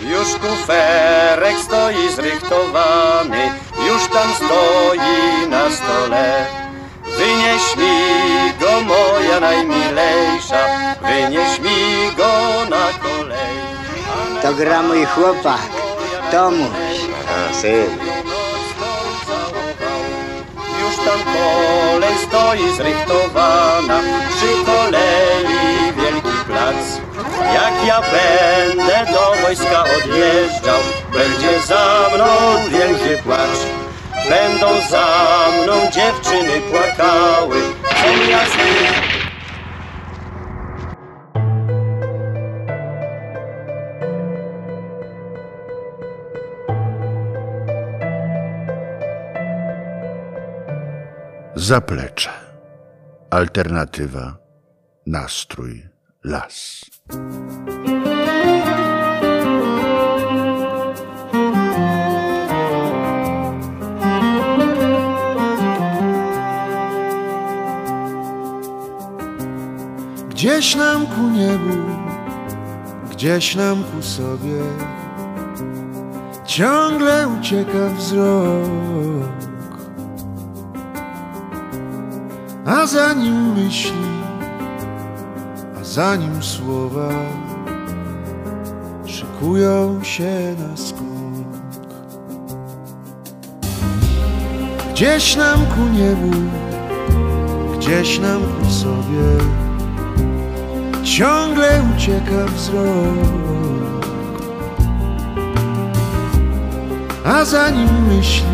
Już kuferek stoi zrychtowany, już tam stoi na stole. Wynieś mi go, moja najmilejsza, wynieś mi go na kolej. To gra mój chłopak, Tomuś. A, syn. Już tam kolej stoi zrychtowana, przy kolei wielki plac. Jak ja będę do wojska odjeżdżał, będzie za mną wielki płacz. Będą za mną dziewczyny płakały, zamiast Zaplecze. Alternatywa. Nastrój. Las. Gdzieś nam ku niebu, gdzieś nam ku sobie Ciągle ucieka wzrok A za nim myśli, a za nim słowa Szykują się na skok Gdzieś nam ku niebu, gdzieś nam ku sobie Ciągle ucieka wzrok. A za nim myśli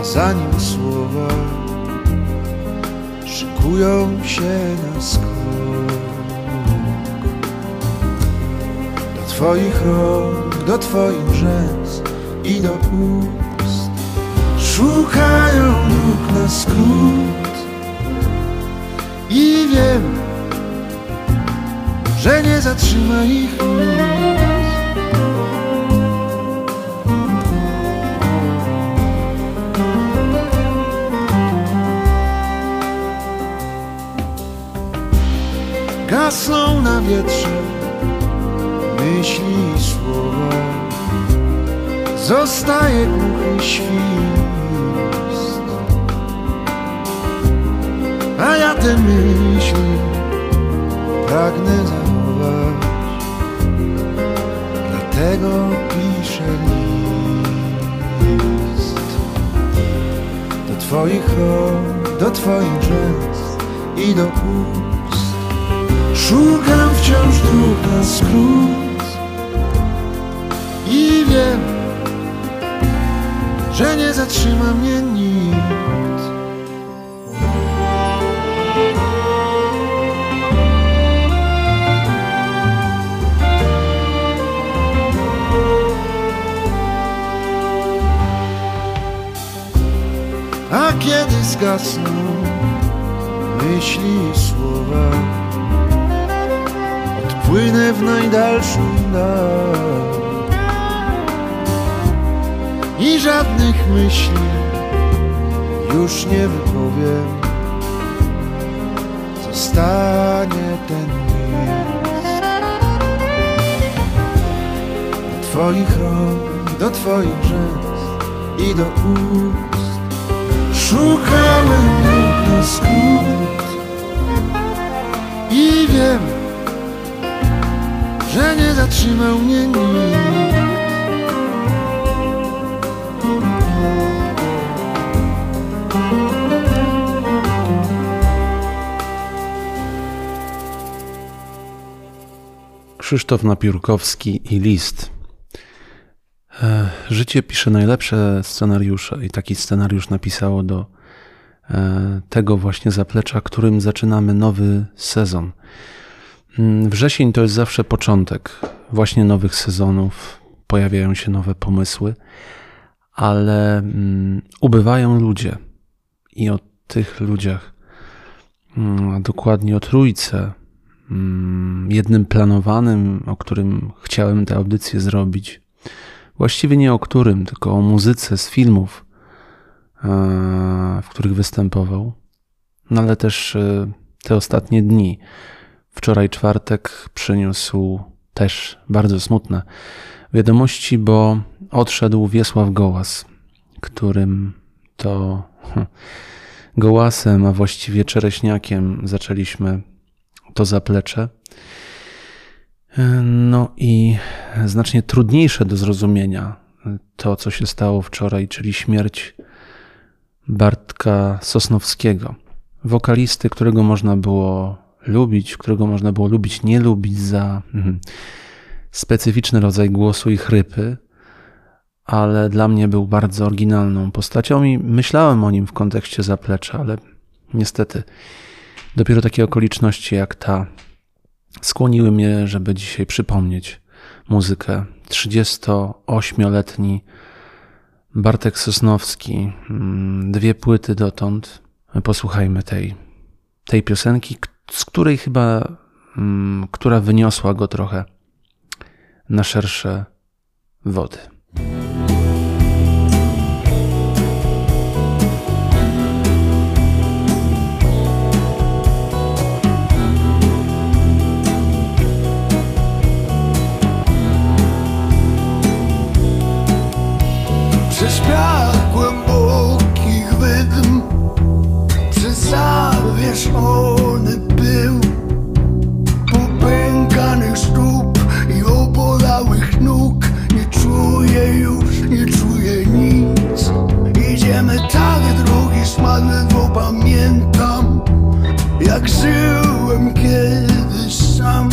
A za nim słowa Szykują się na skok twoich rąk, do twoich rzęs I do ust Szukają nóg na skrót I wiem że nie zatrzyma ich nic. Gasną na wietrze myśli i słowa, zostaje głuchy świst. A ja te myśli pragnę zachować. Dlatego piszę list. Do twoich rąk, do twoich rzęs i do ust. Szukam wciąż dróg na skrót wiem, że nie zatrzyma mnie nikt. A kiedy zgasną myśli i słowa Odpłynę w najdalszą dal I żadnych myśli już nie wypowiem. Zostanie ten list Do twoich rąk, do twoich rzęs i do ust. Szukałem nóg na skrót. I wiem, że nie zatrzymał mnie nikt Krzysztof Napiórkowski i List. E, Życie pisze najlepsze scenariusze i taki scenariusz napisało do e, tego właśnie zaplecza, którym zaczynamy nowy sezon. Mm, Wrzesień to jest zawsze początek właśnie nowych sezonów, pojawiają się nowe pomysły, ale mm, ubywają ludzie i o tych ludziach, mm, dokładnie o trójce, jednym planowanym, o którym chciałem tę audycję zrobić. Właściwie nie o którym, tylko o muzyce z filmów, e, w których występował. No ale też e, te ostatnie dni, wczoraj czwartek przyniósł też bardzo smutne wiadomości, bo odszedł Wiesław Gołas, którym to hm, gołasem, a właściwie czereśniakiem zaczęliśmy to zaplecze. No i znacznie trudniejsze do zrozumienia to, co się stało wczoraj, czyli śmierć Bartka Sosnowskiego, wokalisty, którego można było lubić, którego można było lubić, nie lubić za mhm, specyficzny rodzaj głosu i chrypy, ale dla mnie był bardzo oryginalną postacią i myślałem o nim w kontekście zaplecza, ale niestety dopiero takie okoliczności jak ta skłoniły mnie, żeby dzisiaj przypomnieć muzykę. 38-letni Bartek Sosnowski, mm, dwie płyty dotąd. Posłuchajmy tej, tej piosenki, z której chyba, mm, która wyniosła go trochę na szersze wody. Zawieszony pył Popękanych stóp i obolałych nóg. Nie czuję już, nie czuję nic. Idziemy tak drogi smadne, bo pamiętam Jak żyłem kiedyś sam.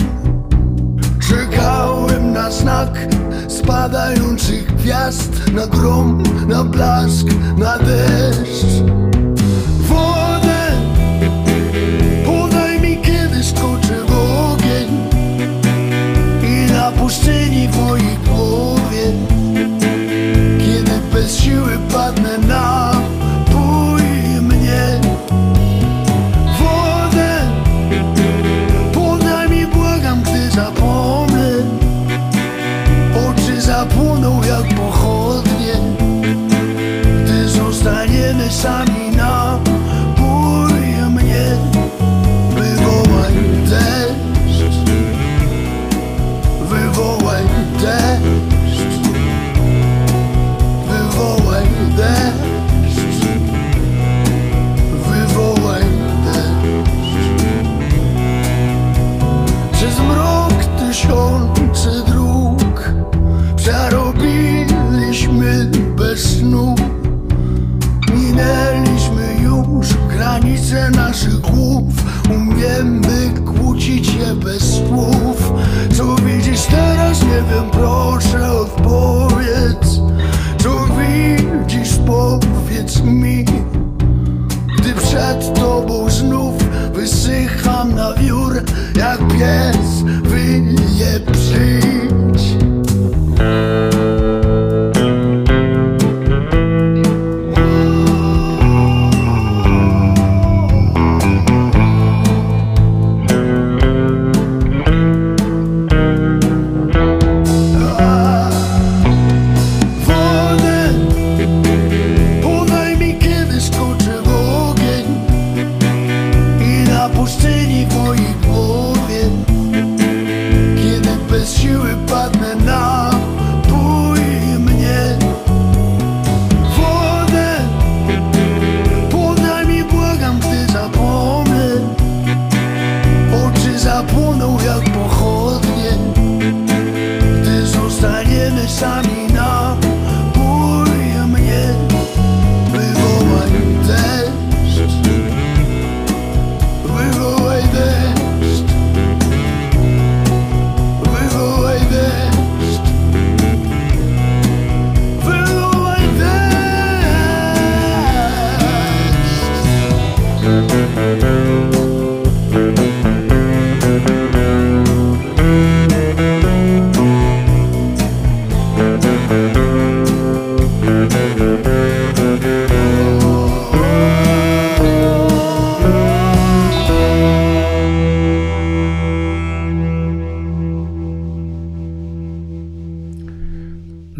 Czekałem na znak spadających gwiazd Na grom, na blask, na deszcz pustyni w mojej głowie. Kiedy bez siły padnę na bój mnie. Wodę Podaj mi błagam gdy zapomnę. Oczy zapłoną jak pochodnie. Gdy zostaniemy sami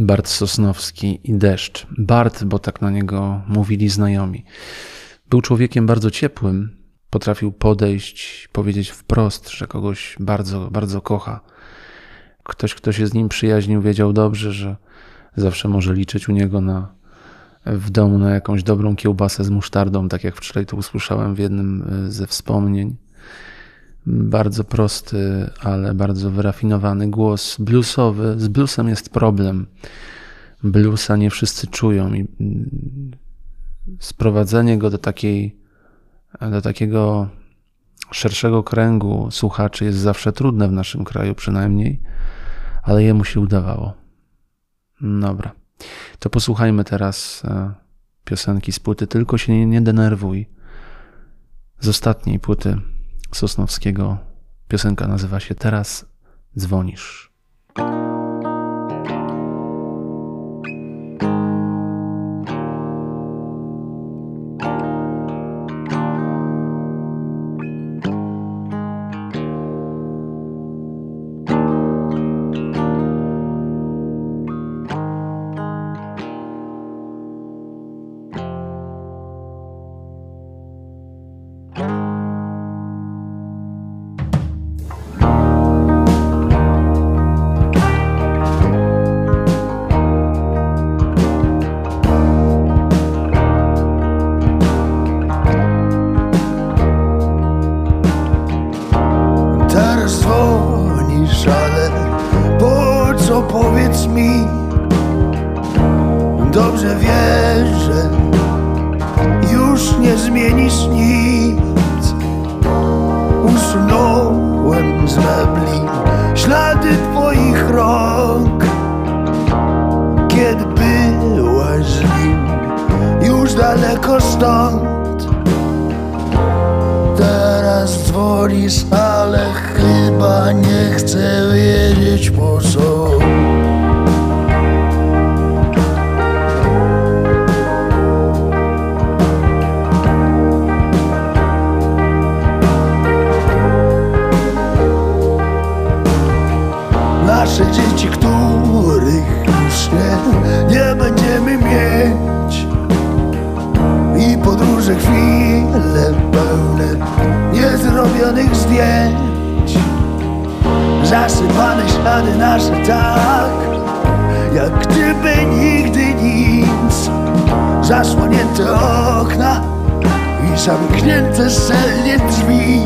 Bart Sosnowski i deszcz. Bart, bo tak na niego mówili znajomi. Był człowiekiem bardzo ciepłym, potrafił podejść, powiedzieć wprost, że kogoś bardzo, bardzo kocha. Ktoś, kto się z nim przyjaźnił, wiedział dobrze, że zawsze może liczyć u niego na, w domu na jakąś dobrą kiełbasę z musztardą, tak jak wczoraj to usłyszałem w jednym e, ze wspomnień. Bardzo prosty, ale bardzo wyrafinowany głos bluesowy. Z bluesem jest problem. Bluesa nie wszyscy czują i mm, sprowadzenie go do takiej, do takiego szerszego kręgu słuchaczy jest zawsze trudne w naszym kraju przynajmniej, ale jemu się udawało. Dobra. To posłuchajmy teraz e, piosenki z płyty Tylko się nie, nie denerwuj. Z ostatniej płyty Sosnowskiego piosenka nazywa się Teraz dzwonisz. Nie będziemy mieć i podróże chwile pełne niezrobionych zdjęć. Zasypane ślady nasze tak Jak gdyby nigdy nic. Zasłonięte okna I zamknięte celnie drzwi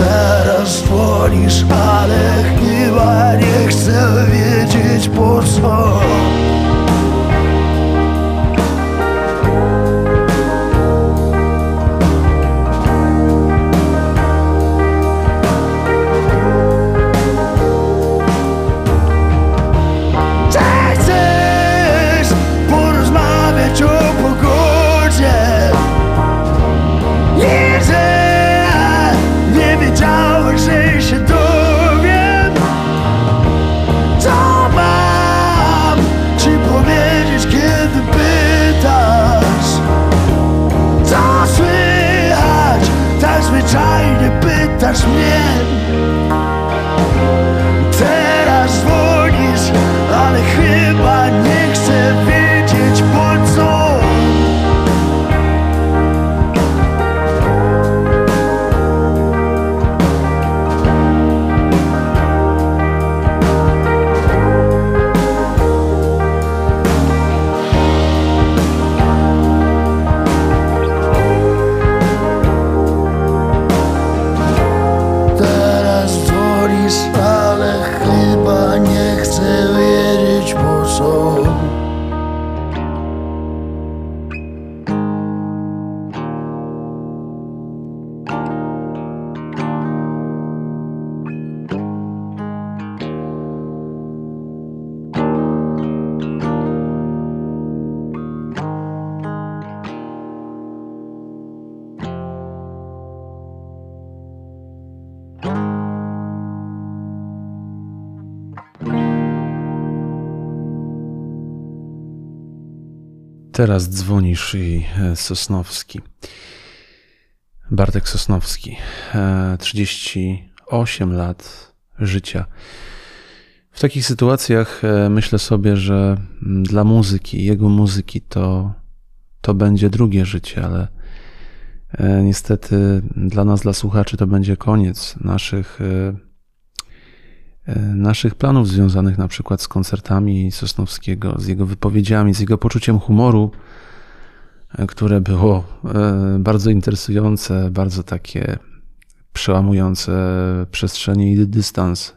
Teraz dzwonisz, ale chyba nie chcę wiedzieć po co mnie Teraz dzwonisz i e, Sosnowski. Bartek Sosnowski, e, 38 lat życia. W takich sytuacjach e, myślę sobie, że mm, dla muzyki, jego muzyki to, to będzie drugie życie, ale E, Niestety dla nas, dla słuchaczy, to będzie koniec naszych, e, e, naszych planów związanych na przykład z koncertami Sosnowskiego, z jego wypowiedziami, z jego poczuciem humoru, e, które było e, bardzo interesujące, bardzo takie przełamujące przestrzenie i dystans.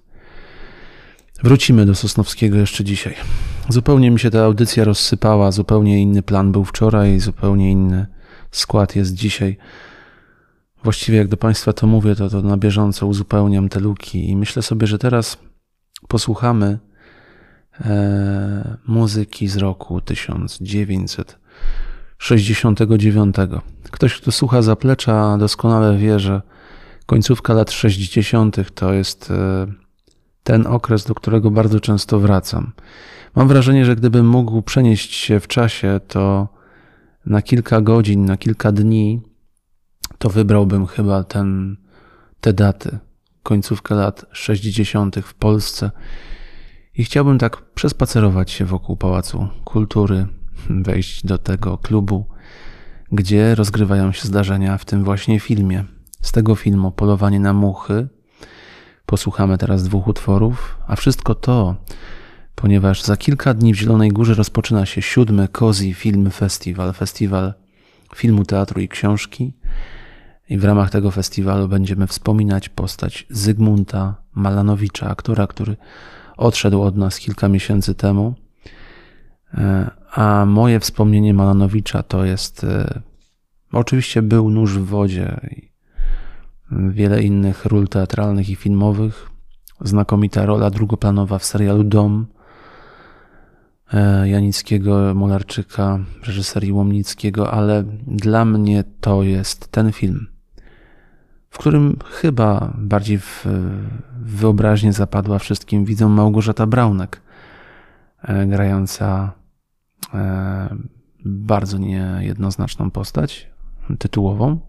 Wrócimy do Sosnowskiego jeszcze dzisiaj. Zupełnie mi się ta audycja rozsypała, zupełnie inny plan był wczoraj, zupełnie inny skład jest dzisiaj. Właściwie jak do Państwa to mówię, to, to na bieżąco uzupełniam te luki i myślę sobie, że teraz posłuchamy e, muzyki z roku 1969. Ktoś, kto słucha zaplecza, doskonale wie, że końcówka lat 60. to jest e, ten okres, do którego bardzo często wracam. Mam wrażenie, że gdybym mógł przenieść się w czasie, to na kilka godzin, na kilka dni, to wybrałbym chyba ten, te daty, końcówkę lat 60. w Polsce. I chciałbym tak przespacerować się wokół Pałacu Kultury, wejść do tego klubu, gdzie rozgrywają się zdarzenia w tym właśnie filmie. Z tego filmu Polowanie na muchy posłuchamy teraz dwóch utworów, a wszystko to, ponieważ za kilka dni w Zielonej Górze rozpoczyna się siódmy Cozy Film Festival, festiwal filmu, teatru i książki. I w ramach tego festiwalu będziemy wspominać postać Zygmunta Malanowicza, aktora, który odszedł od nas kilka miesięcy temu. E, A moje wspomnienie Malanowicza to jest e, oczywiście był nóż w wodzie i wiele innych ról teatralnych i filmowych. Znakomita rola drugoplanowa w serialu Dom e, Janickiego, Molarczyka, reżyserii Łomnickiego, ale dla mnie to jest ten film, w którym chyba bardziej w wyobraźnię zapadła wszystkim widzom Małgorzata Braunek, e, grająca e, bardzo niejednoznaczną postać tytułową,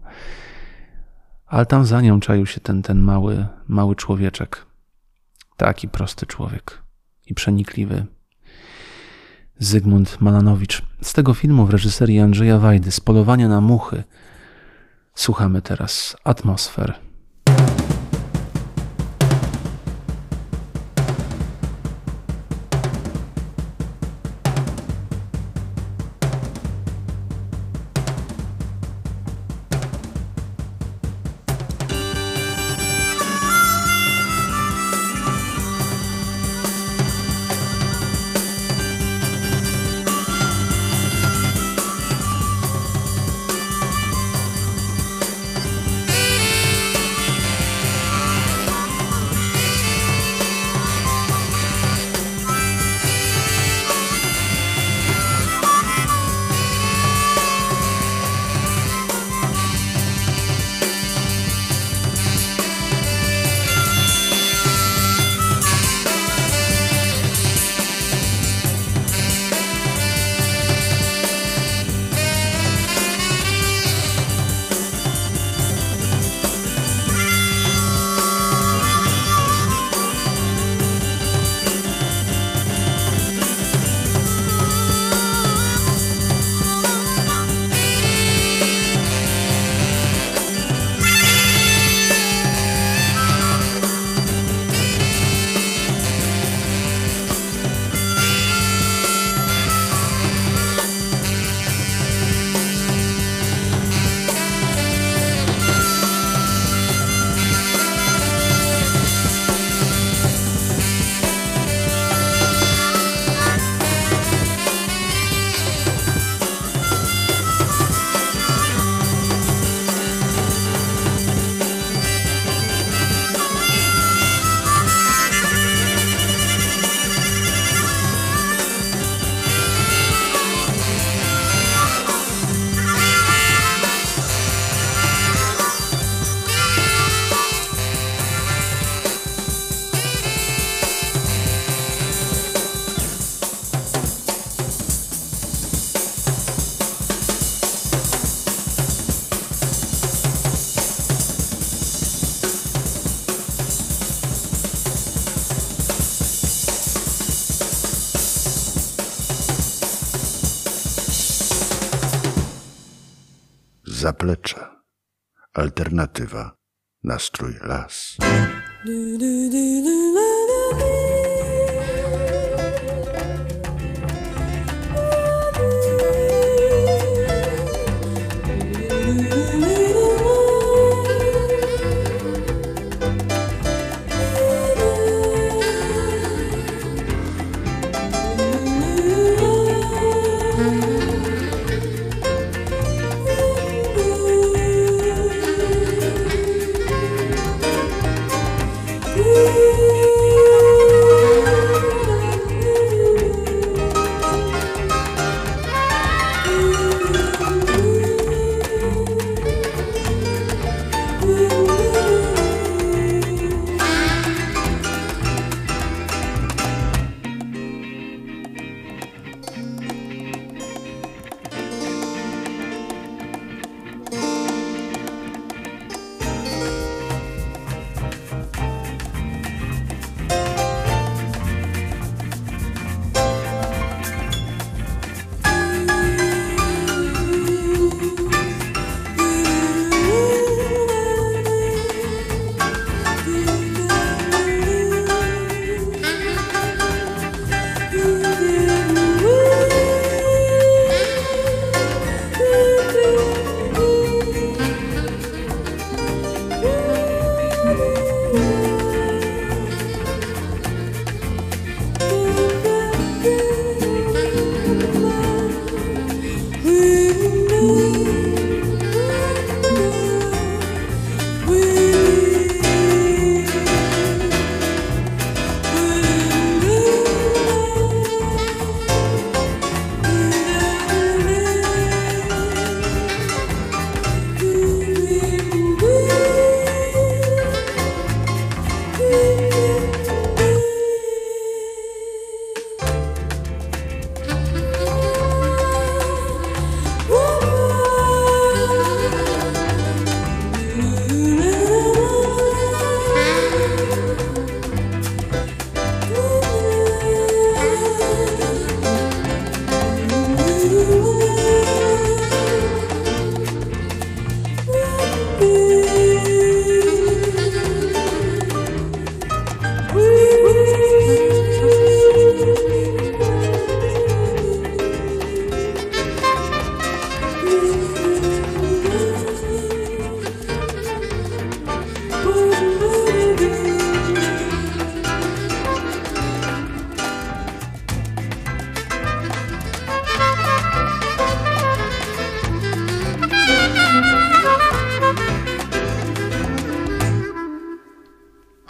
ale tam za nią czaił się ten, ten mały, mały człowieczek. Taki prosty człowiek i przenikliwy. Zygmunt Malanowicz. Z tego filmu w reżyserii Andrzeja Wajdy, z polowania na muchy, słuchamy teraz atmosfer. Zaplecze. Alternatywa. Nastrój las.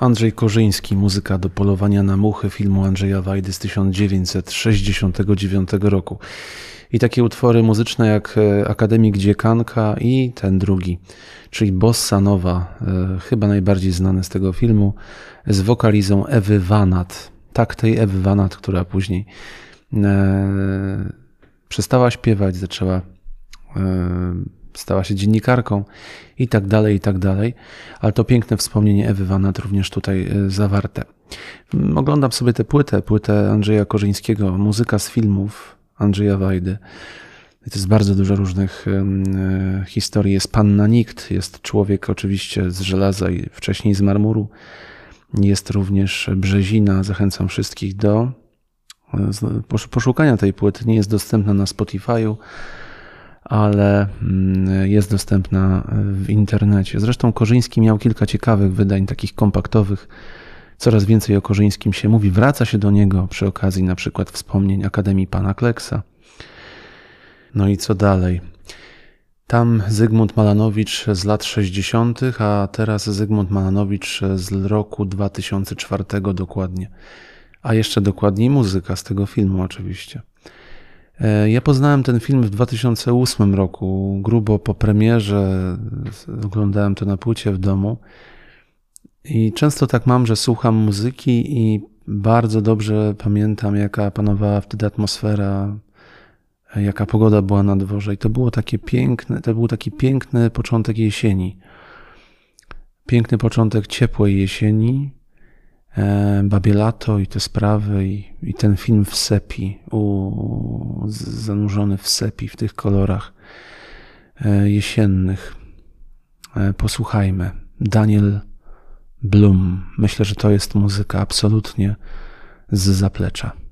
Andrzej Korzyński, muzyka do polowania na muchy filmu Andrzeja Wajdy z 1969 roku. I takie utwory muzyczne jak e, Akademik Dziekanka i ten drugi, czyli Bossa Nowa, e, chyba najbardziej znany z tego filmu, z wokalizą Ewy Wanat. Tak, tej Ewy Wanat, która później e, przestała śpiewać, zaczęła stała się dziennikarką i tak dalej, i tak dalej. Ale to piękne wspomnienie Ewy Wanat również tutaj e, zawarte. Mm, oglądam sobie tę płytę, płytę Andrzeja Korzyńskiego, muzyka z filmów Andrzeja Wajdy. To jest bardzo dużo różnych e, historii. Jest Panna Nikt, jest człowiek oczywiście z żelaza i wcześniej z marmuru. Jest również Brzezina. Zachęcam wszystkich do e, poszukania tej płyty. Nie jest dostępna na Spotify'u ale mm, jest dostępna w internecie. Zresztą Korzyński miał kilka ciekawych wydań, takich kompaktowych. Coraz więcej o Korzyńskim się mówi. Wraca się do niego przy okazji na przykład wspomnień Akademii Pana Kleksa. No i co dalej? Tam Zygmunt Malanowicz z lat 60., a teraz Zygmunt Malanowicz z roku 2004 dokładnie. A jeszcze dokładniej muzyka z tego filmu oczywiście. E, ja poznałem ten film w 2008 roku, grubo po premierze. Oglądałem to na płycie w domu. I często tak mam, że słucham muzyki i bardzo dobrze pamiętam, jaka panowała wtedy atmosfera, jaka pogoda była na dworze. I to było takie piękne, to był taki piękny początek jesieni. Piękny początek ciepłej jesieni, Babielato i te sprawy i, i ten film w sepi, u, zanurzony w sepi, w tych kolorach e, jesiennych. e, posłuchajmy. Daniel Blum. Myślę, że to jest muzyka absolutnie z zaplecza.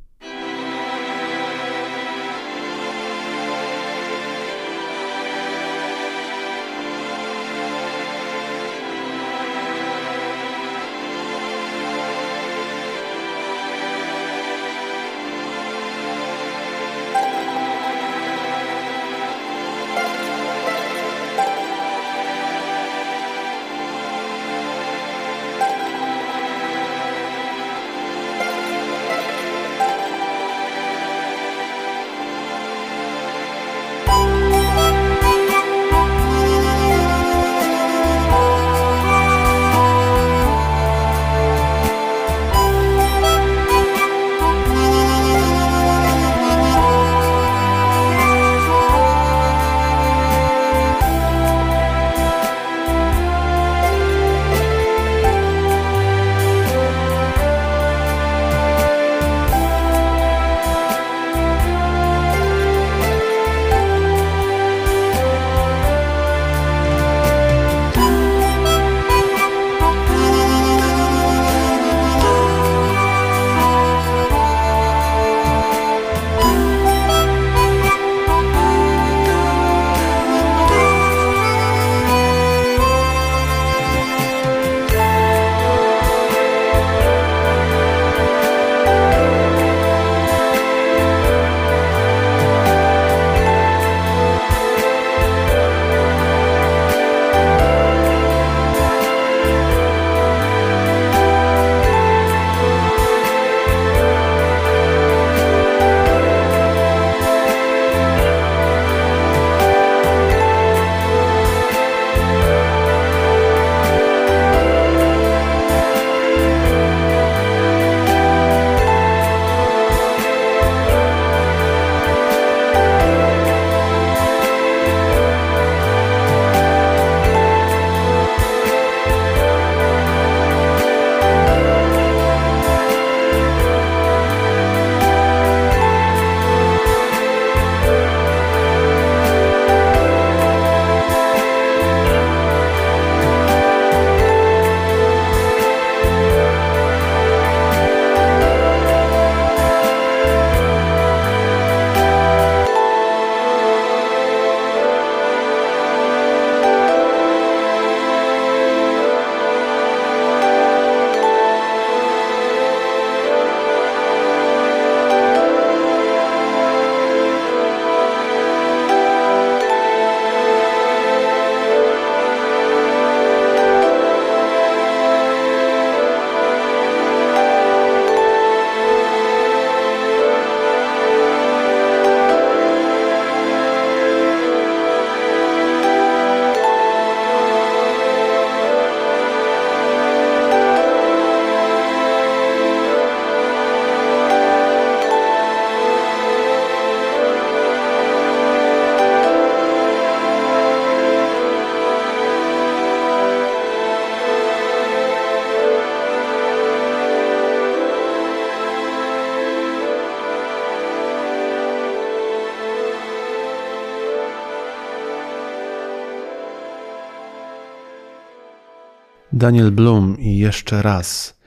Daniel Blum i jeszcze raz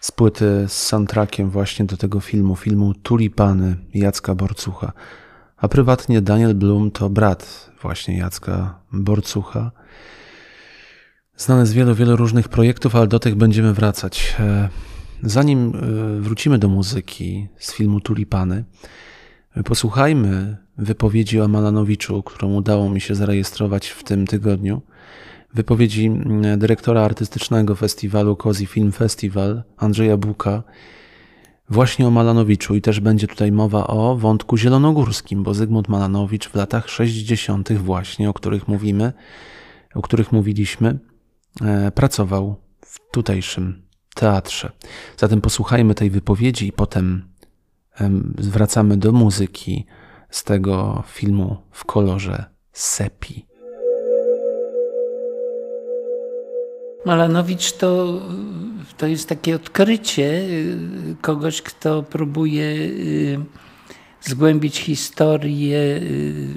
z płyty z soundtrackiem właśnie do tego filmu, filmu Tulipany Jacka Borcucha. A prywatnie Daniel Blum to brat właśnie Jacka Borcucha. Znany z wielu, wielu różnych projektów, ale do tych będziemy wracać. E, zanim e, wrócimy do muzyki z filmu Tulipany, posłuchajmy wypowiedzi o Malanowiczu, którą udało mi się zarejestrować w tym tygodniu – wypowiedzi mm, dyrektora artystycznego festiwalu Cozy Film Festival Andrzeja Buka właśnie o Malanowiczu i też będzie tutaj mowa o wątku zielonogórskim, bo Zygmunt Malanowicz w latach 60. właśnie, o których mówimy, o których mówiliśmy, e, pracował w tutejszym teatrze. Zatem posłuchajmy tej wypowiedzi i potem wracamy do muzyki z tego filmu w kolorze sepi. Malanowicz to, to jest takie odkrycie y, kogoś, kto próbuje y, zgłębić historię y,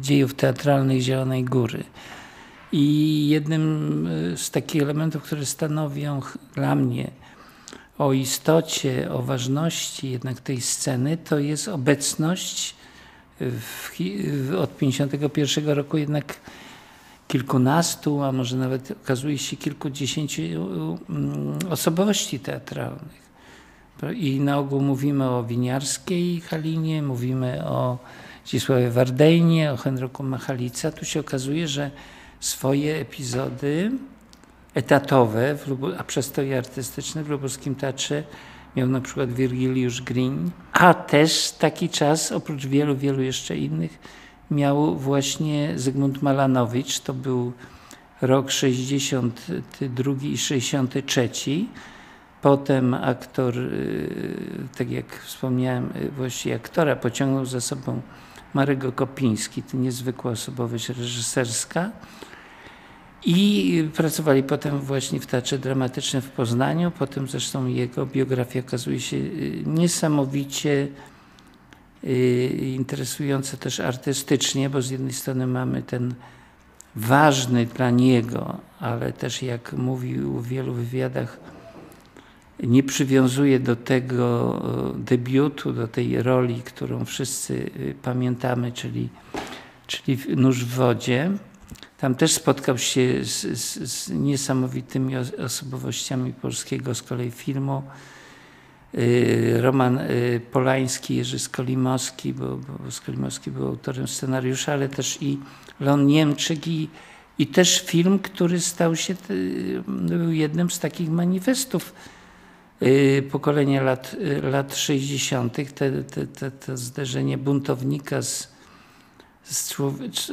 dziejów teatralnych Zielonej Góry. I jednym z takich elementów, które stanowią dla mnie o istocie, o ważności jednak tej sceny, to jest obecność w, od 51 roku jednak kilkunastu, a może nawet okazuje się kilkudziesięciu mm, osobowości teatralnych. I na ogół mówimy o Winiarskiej Halinie, mówimy o Zdzisławie Wardejnie, o Henryku Machalica. Tu się okazuje, że swoje epizody etatowe, a przez to i artystyczne w Lubuskim Teatrze miał na przykład Virgiliusz Green, a też taki czas, oprócz wielu, wielu jeszcze innych, miał właśnie Zygmunt Malanowicz. To był rok 62 i 63. Potem aktor, y, tak jak wspomniałem, y, właściwie aktora pociągnął za sobą Marego Kopiński, to niezwykła osobowość reżyserska. I pracowali potem właśnie w Teatrze Dramatycznym w Poznaniu. Potem zresztą jego biografia okazuje się y, niesamowicie y, interesująca też artystycznie, bo z jednej strony mamy ten ważny dla niego, ale też jak mówił w wielu wywiadach, nie przywiązuje do tego e, debiutu, do tej roli, którą wszyscy y, pamiętamy, czyli, czyli Nóż w wodzie. Tam też spotkał się z, z, z niesamowitymi os- osobowościami polskiego z kolei filmu. Y, Roman y, Polański, Jerzy Skolimowski, bo, bo Skolimowski był autorem scenariusza, ale też i Leon Niemczyk i, i też film, który stał się y, był jednym z takich manifestów pokolenia lat, lat 60. Te, te, te, to zderzenie buntownika z, z,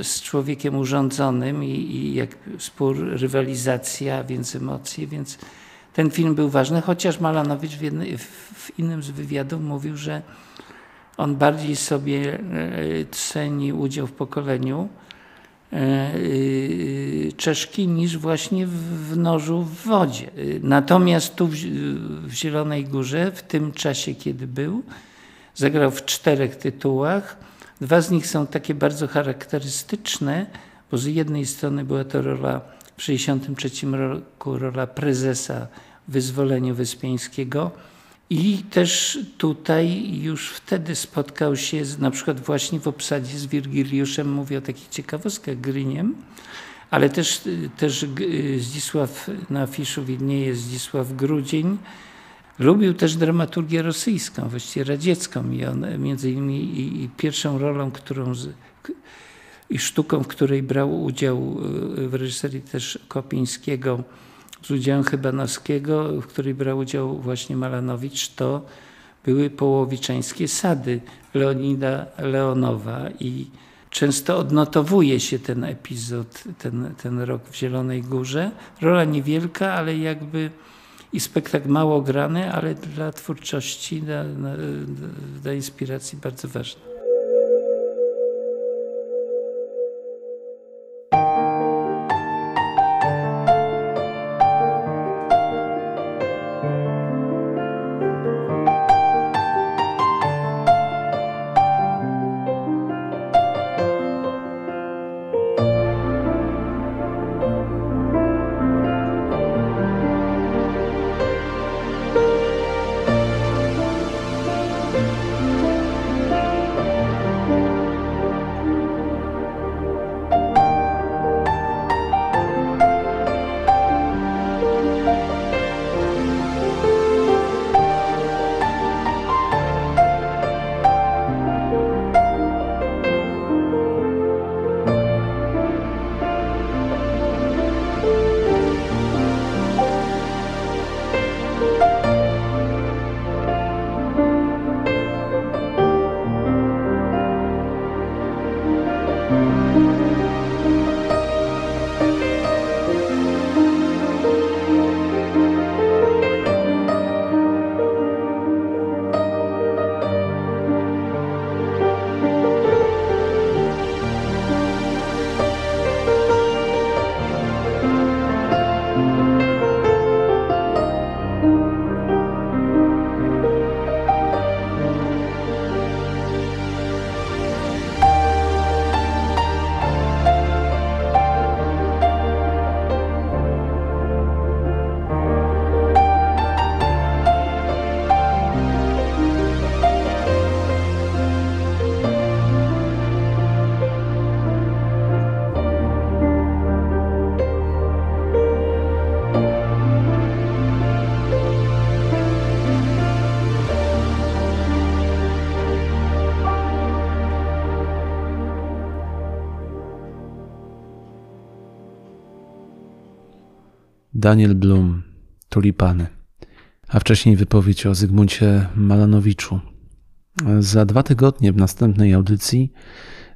z człowiekiem urządzonym i, i jak spór, rywalizacja, więc emocje, więc ten film był ważny, chociaż Malanowicz w, jednej, w innym z wywiadów mówił, że on bardziej sobie e, ceni udział w pokoleniu e, e, Czeszki niż właśnie w, nożu w wodzie. Natomiast tu w Zielonej Górze, w tym czasie, kiedy był, zagrał w czterech tytułach. Dwa z nich są takie bardzo charakterystyczne, bo z jednej strony była to rola w 1963 roku rola prezesa wyzwoleniu Wyspiańskiego. I też tutaj już wtedy spotkał się z, na przykład właśnie w obsadzie z Wirgiliuszem, mówię o takich ciekawostkach, Gryniem, ale też, też G- Zdzisław, na afiszu widnieje Zdzisław Grudzień, Lubił też dramaturgię rosyjską, właściwie radziecką i on między innymi i, i pierwszą rolą, którą i sztuką, w której brał udział y, w reżyserii też Kopińskiego z udziałem Chybanowskiego, w której brał udział właśnie Malanowicz, to były połowiczańskie sady Leonida Leonowa i często odnotowuje się ten epizod, ten, ten rok w Zielonej Górze. Rola niewielka, ale jakby i spektakl mało grany, ale dla twórczości, dla, dla inspiracji bardzo ważny. Daniel Blum, Tulipany, a wcześniej wypowiedź o Zygmuncie Malanowiczu. Za dwa tygodnie w następnej audycji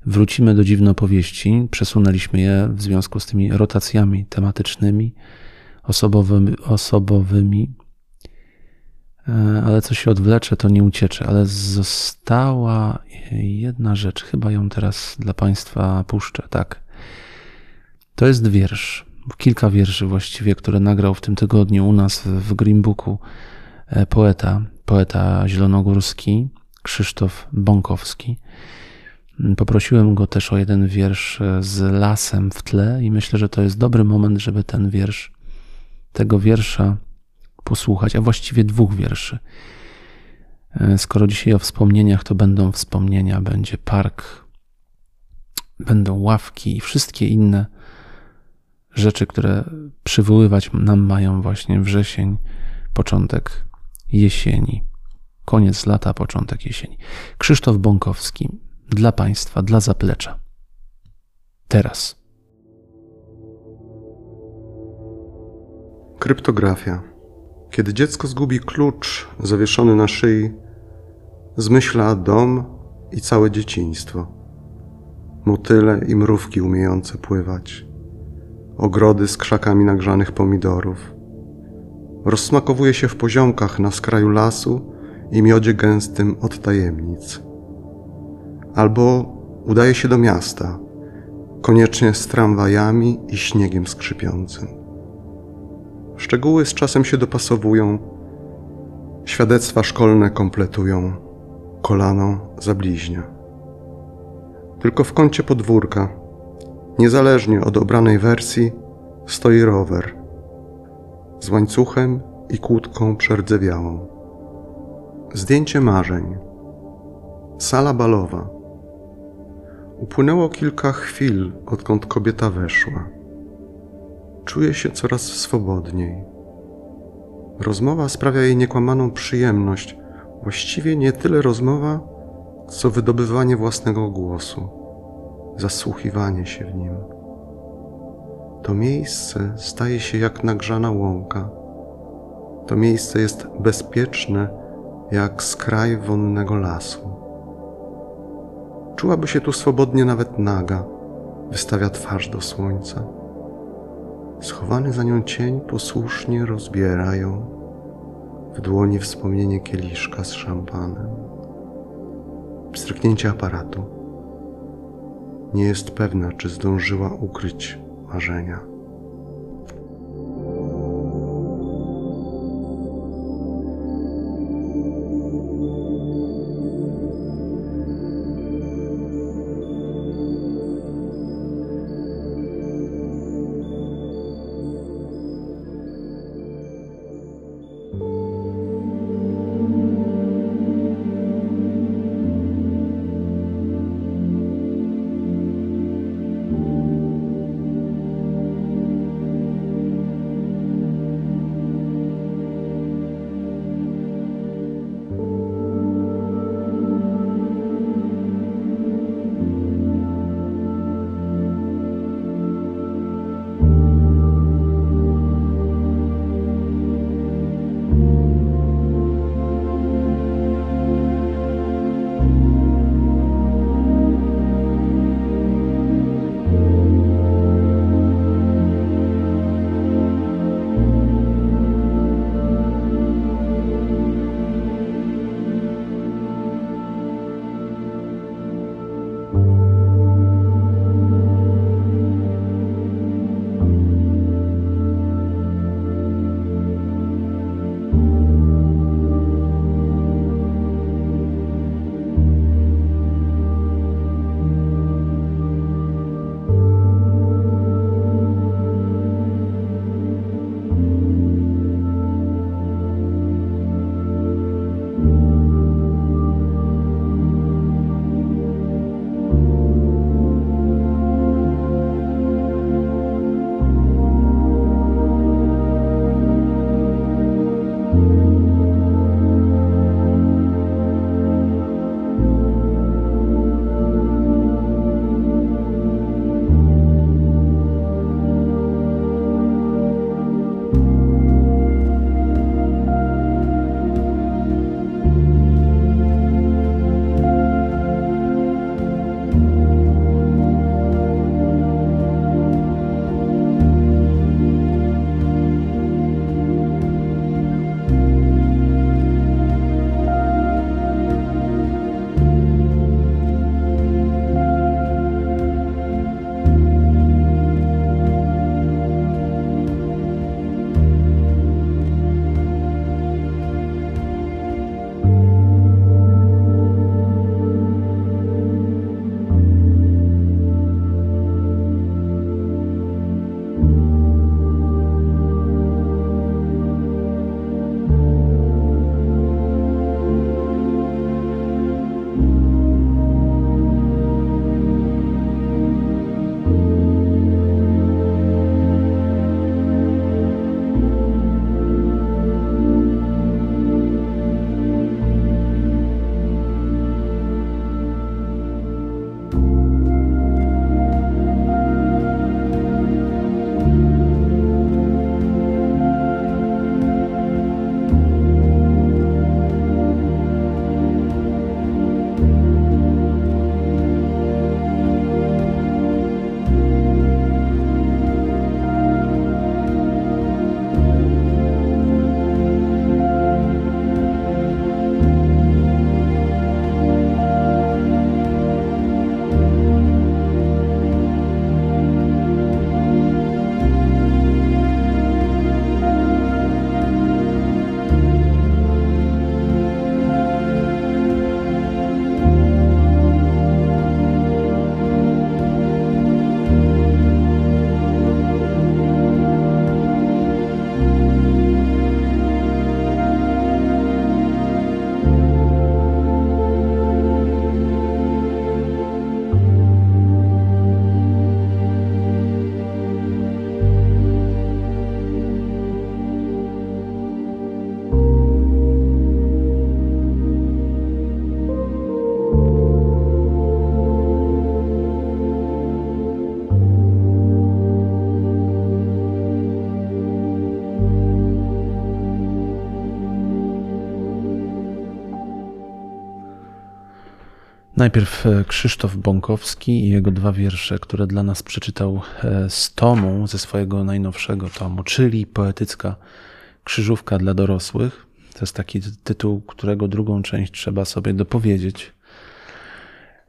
wrócimy do dziwnopowieści. Przesunęliśmy je w związku z tymi rotacjami tematycznymi, osobowymi, osobowymi E, ale co się odwlecze, to nie uciecze. Ale została jedna rzecz, chyba ją teraz dla Państwa puszczę. Tak. To jest wiersz, kilka wierszy właściwie, które nagrał w tym tygodniu u nas w Green Booku e, poeta, poeta zielonogórski Krzysztof Bąkowski. Poprosiłem go też o jeden wiersz z lasem w tle i myślę, że to jest dobry moment, żeby ten wiersz, tego wiersza posłuchać, a właściwie dwóch wierszy. E, skoro dzisiaj o wspomnieniach, to będą wspomnienia, będzie park, będą ławki i wszystkie inne rzeczy, które przywoływać nam mają właśnie wrzesień, początek jesieni, koniec lata, początek jesieni. Krzysztof Bąkowski dla Państwa, dla zaplecza. Teraz. Kryptografia. Kiedy dziecko zgubi klucz zawieszony na szyi, zmyśla dom i całe dzieciństwo. Motyle i mrówki umiejące pływać, ogrody z krzakami nagrzanych pomidorów. Rozsmakowuje się w poziomkach na skraju lasu i miodzie gęstym od tajemnic. Albo udaje się do miasta, koniecznie z tramwajami i śniegiem skrzypiącym. Szczegóły z czasem się dopasowują, świadectwa szkolne kompletują, kolano zabliźnia. Tylko w kącie podwórka, niezależnie od obranej wersji, stoi rower z łańcuchem i kłódką przerdzewiałą. Zdjęcie marzeń. Sala balowa. Upłynęło kilka chwil, odkąd kobieta weszła. Czuje się coraz swobodniej. Rozmowa sprawia jej niekłamaną przyjemność, właściwie nie tyle rozmowa, co wydobywanie własnego głosu, zasłuchiwanie się w nim. To miejsce staje się jak nagrzana łąka. To miejsce jest bezpieczne jak skraj wonnego lasu. Czułaby się tu swobodnie nawet naga, wystawia twarz do słońca. Schowany za nią cień posłusznie rozbierają w dłoni wspomnienie kieliszka z szampanem. Pstryknięcie aparatu. Nie jest pewna, czy zdążyła ukryć marzenia. Najpierw e, Krzysztof Bąkowski i jego dwa wiersze, które dla nas przeczytał e, z tomu, ze swojego najnowszego tomu, czyli poetycka krzyżówka dla dorosłych. To jest taki tytuł, którego drugą część trzeba sobie dopowiedzieć.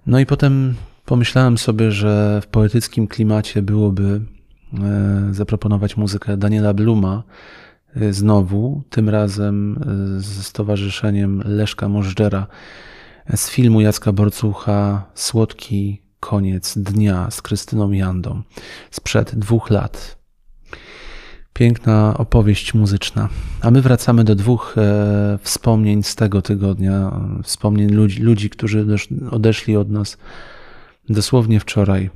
No i potem pomyślałem sobie, że w poetyckim klimacie byłoby e, zaproponować muzykę Daniela Bluma, znowu, tym razem z stowarzyszeniem Leszka Możdżera z filmu Jacka Borcucha Słodki koniec dnia z Krystyną Jandą sprzed dwóch lat. Piękna opowieść muzyczna. A my wracamy do dwóch e, wspomnień z tego tygodnia. Wspomnień ludzi, ludzi, którzy odeszli od nas dosłownie wczoraj.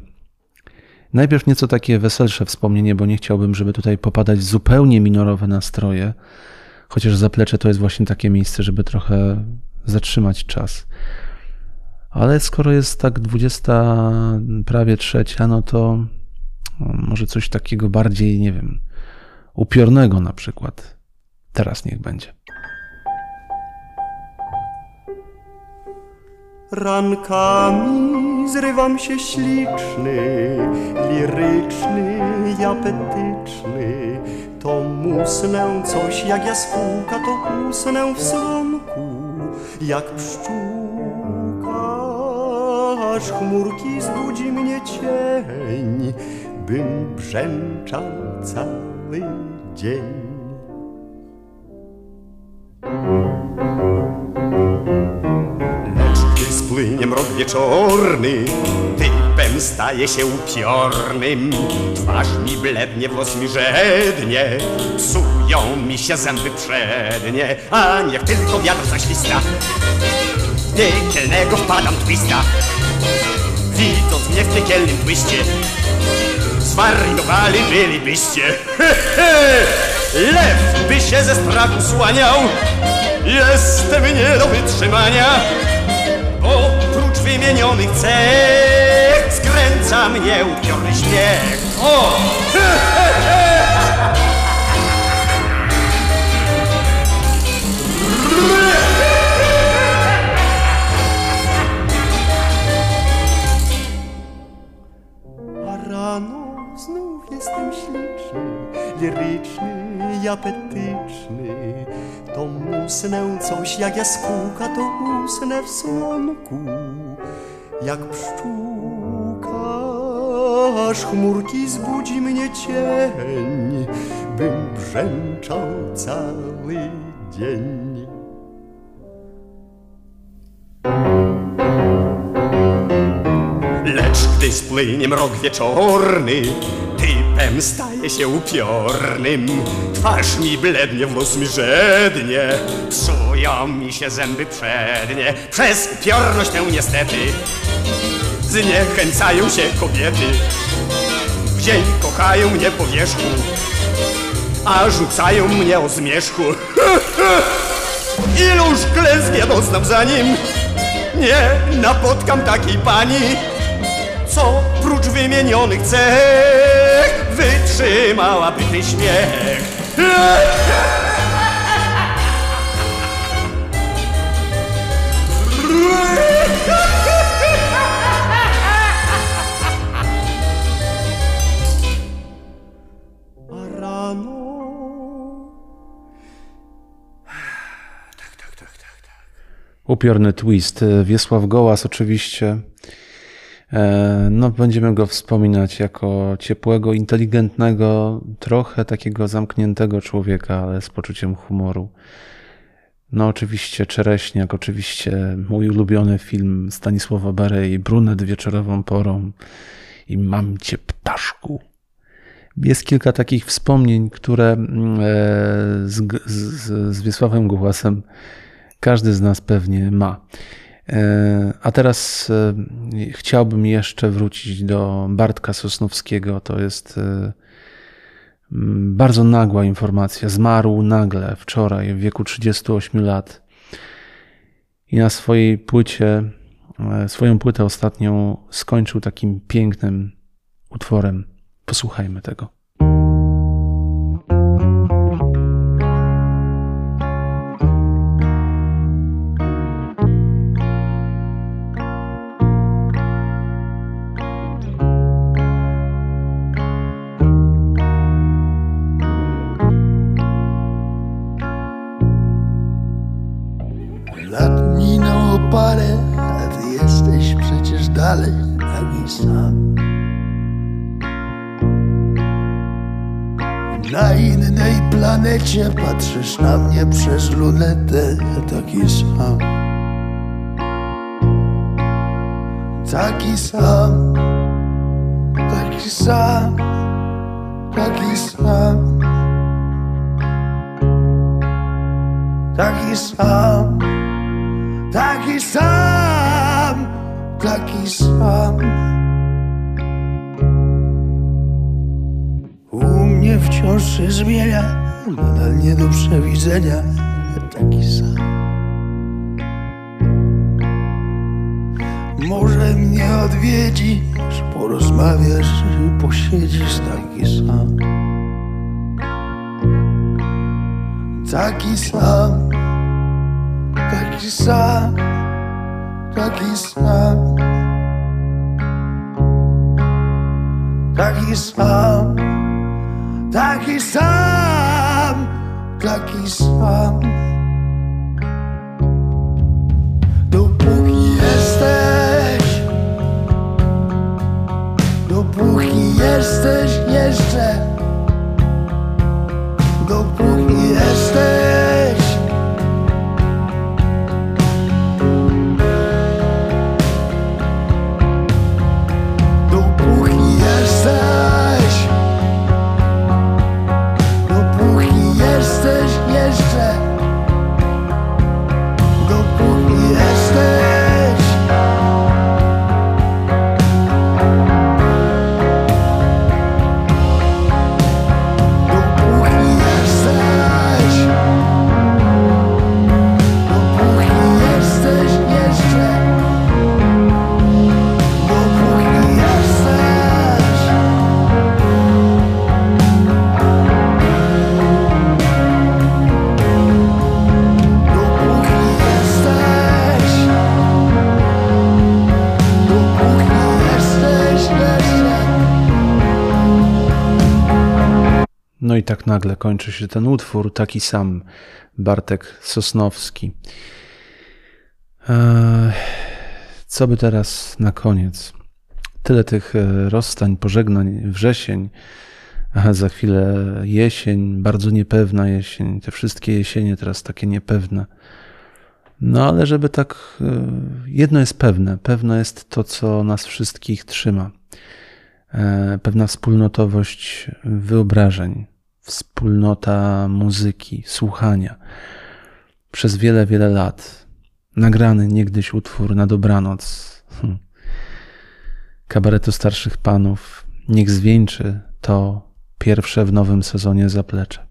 Najpierw nieco takie weselsze wspomnienie, bo nie chciałbym, żeby tutaj popadać zupełnie minorowe nastroje, chociaż zaplecze to jest właśnie takie miejsce, żeby trochę zatrzymać czas. Ale skoro jest tak 20, prawie trzecia, no to może coś takiego bardziej, nie wiem, upiornego na przykład. Teraz niech będzie. Rankami zrywam się śliczny, liryczny apetyczny. To musnę coś jak jaskółka, to usnę w slonku, jak pszczółka. Aż chmurki zbudzi mnie cień, bym brzęczał cały dzień. Płynie mrok wieczorny, typem staje się upiornym. Twarz mi blednie, włos mi żednie, psują mi się zęby przednie, a niech tylko wiatr zaśwista. Piekielnego wpadam twista, widząc mnie w piekielnym twiście. Zwariowali bylibyście, lew by się ze strachu słaniał, jestem nie do wytrzymania. Wymienionych cech skręca mnie upiorny śmiech. O! jaskółka, to usnę w słonku, jak pszczółka. Aż chmurki zbudzi mnie cień, bym brzęczał cały dzień. Lecz gdy spłynie mrok wieczorny, typem staje się upiornym. Twarz mi blednie, włos mi żednie, psują mi się zęby przednie. Przez upiorność tę niestety zniechęcają się kobiety. W dzień kochają mnie po wierzchu, a rzucają mnie o zmierzchu. Iluż klęsk ja doznam za nim, nie napotkam takiej pani, co prócz wymienionych cech wytrzymałaby ten śmiech. A rano... Upiorny twist. Wiesław Gołas oczywiście. E, No, będziemy go wspominać jako ciepłego, inteligentnego, trochę takiego zamkniętego człowieka, ale z poczuciem humoru. No, oczywiście Czereśniak, oczywiście mój ulubiony film Stanisława Barei, Brunet wieczorową porą i Mam cię ptaszku. Jest kilka takich wspomnień, które mm, e, z, z, z Wiesławem Gołasem każdy z nas pewnie ma. E, A teraz e, chciałbym jeszcze wrócić do Bartka Sosnowskiego. To jest e, bardzo nagła informacja. Zmarł nagle wczoraj w wieku 38 lat. I na swojej płycie, swoją płytę ostatnią skończył takim pięknym utworem. Posłuchajmy tego. Sam. Na innej planecie patrzysz na mnie przez lunetę, taki sam. Taki sam, taki sam, taki sam. Taki sam, taki sam, taki sam. Mnie wciąż się zmienia, nadal nie do przewidzenia, taki sam. Może mnie odwiedzisz, porozmawiasz, posiedzisz taki sam. Taki sam, taki sam, taki sam. Taki sam, taki sam, taki sam. Dopóki jesteś, dopóki jesteś jeszcze, dopóki jesteś. No i tak nagle kończy się ten utwór, taki sam Bartek Sosnowski. Eee, Co by teraz na koniec? Tyle tych e, rozstań, pożegnań, wrzesień, a za chwilę jesień, bardzo niepewna jesień, te wszystkie jesienie teraz takie niepewne. No ale żeby tak, e, jedno jest pewne, pewne jest to, co nas wszystkich trzyma. E, Pewna wspólnotowość wyobrażeń, wspólnota muzyki, słuchania. Przez wiele, wiele lat nagrany niegdyś utwór na dobranoc hm, kabaretu starszych panów niech zwieńczy to pierwsze w nowym sezonie zaplecze.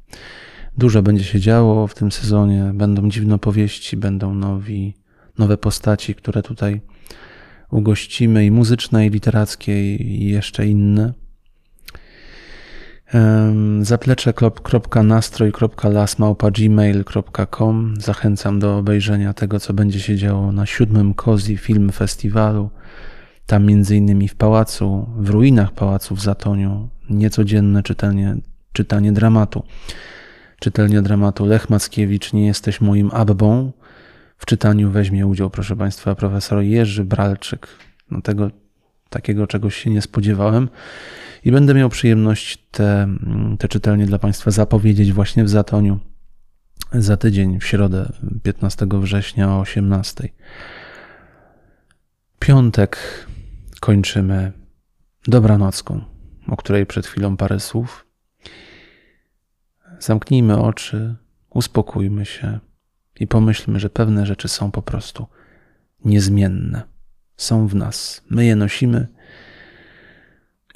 Dużo będzie się działo w tym sezonie, będą dziwne powieści, będą nowi, nowe postaci, które tutaj ugościmy i muzyczne, i literackie, i jeszcze inne. Em, zaplecze.nastrój.lasmałpa.gmail.com Zachęcam do obejrzenia tego, co będzie się działo na siódmym Cozy Film Festiwalu. Tam między innymi w pałacu, w ruinach pałacu w Zatoniu, niecodzienne czytanie, czytanie dramatu. Czytelnia dramatu Lech Mackiewicz, nie jesteś moim abbą. W czytaniu weźmie udział, proszę Państwa, profesor Jerzy Bralczyk. No tego, takiego czegoś się nie spodziewałem. I będę miał przyjemność te, te czytelnie dla Państwa zapowiedzieć właśnie w Zatoniu za tydzień, w środę 15 września o 18. Piątek kończymy dobranocką, o której przed chwilą parę słów. Zamknijmy oczy, uspokójmy się i pomyślmy, że pewne rzeczy są po prostu niezmienne. Są w nas. My je nosimy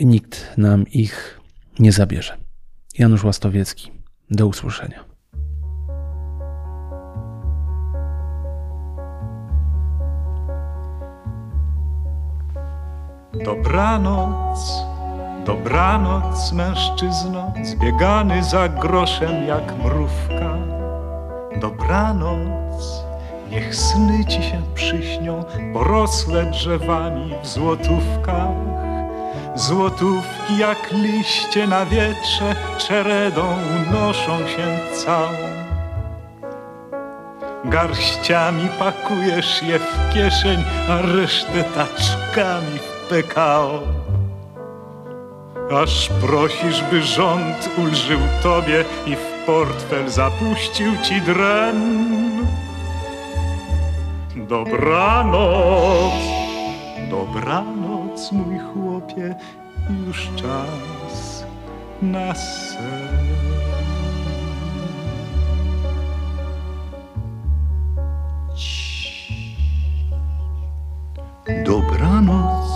nikt nam ich nie zabierze. Janusz Łastowiecki. Do usłyszenia. Dobranoc, dobranoc, mężczyzno, zbiegany za groszem jak mrówka. Dobranoc, niech sny ci się przyśnią, porosłe drzewami w złotówkach. Złotówki jak liście na wietrze, czeredą unoszą się całą. Garściami pakujesz je w kieszeń, a resztę taczkami w. Aż prosisz, by rząd ulżył tobie i w portfel zapuścił ci dren. Dobranoc, dobranoc, mój chłopie, już czas na sen. Dobranoc,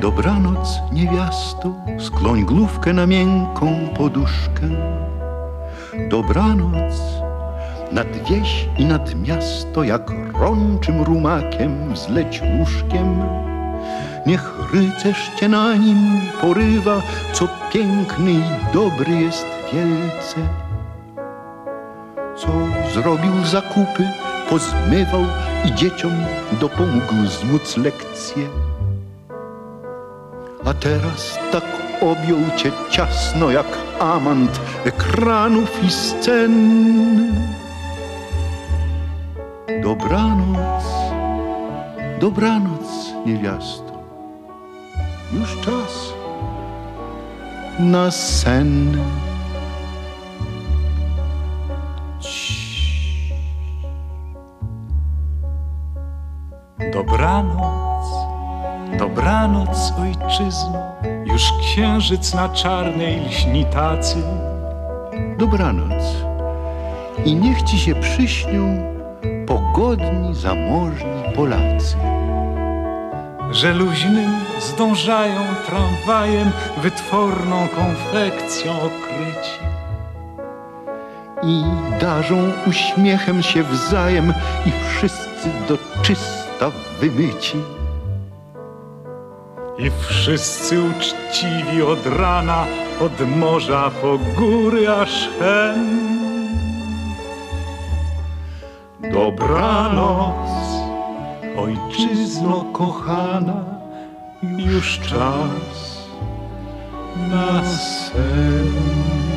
dobranoc, niewiasto, skloń główkę na miękką poduszkę. Dobranoc, nad wieś i nad miasto, jak rączym rumakiem wzleć łóżkiem. Niech rycerz cię na nim porywa, co piękny i dobry jest wielce. Co zrobił zakupy, pozmywał i dzieciom dopomógł zmóc lekcje. A teraz tak objął cię ciasno jak amant ekranów i scen. Dobranoc, dobranoc, niewiasto. Już czas na sen. Dobranoc, dobranoc, ojczyzno, już księżyc na czarnej lśni tacy. Dobranoc. I niech ci się przyśnią pogodni, zamożni Polacy. Że luźnym zdążają tramwajem wytworną konfekcją okryci. I darzą uśmiechem się wzajem i wszyscy do czysta wymyci. I wszyscy uczciwi od rana, od morza po góry aż hen. Dobranoc, ojczyzno kochana, już czas na sen.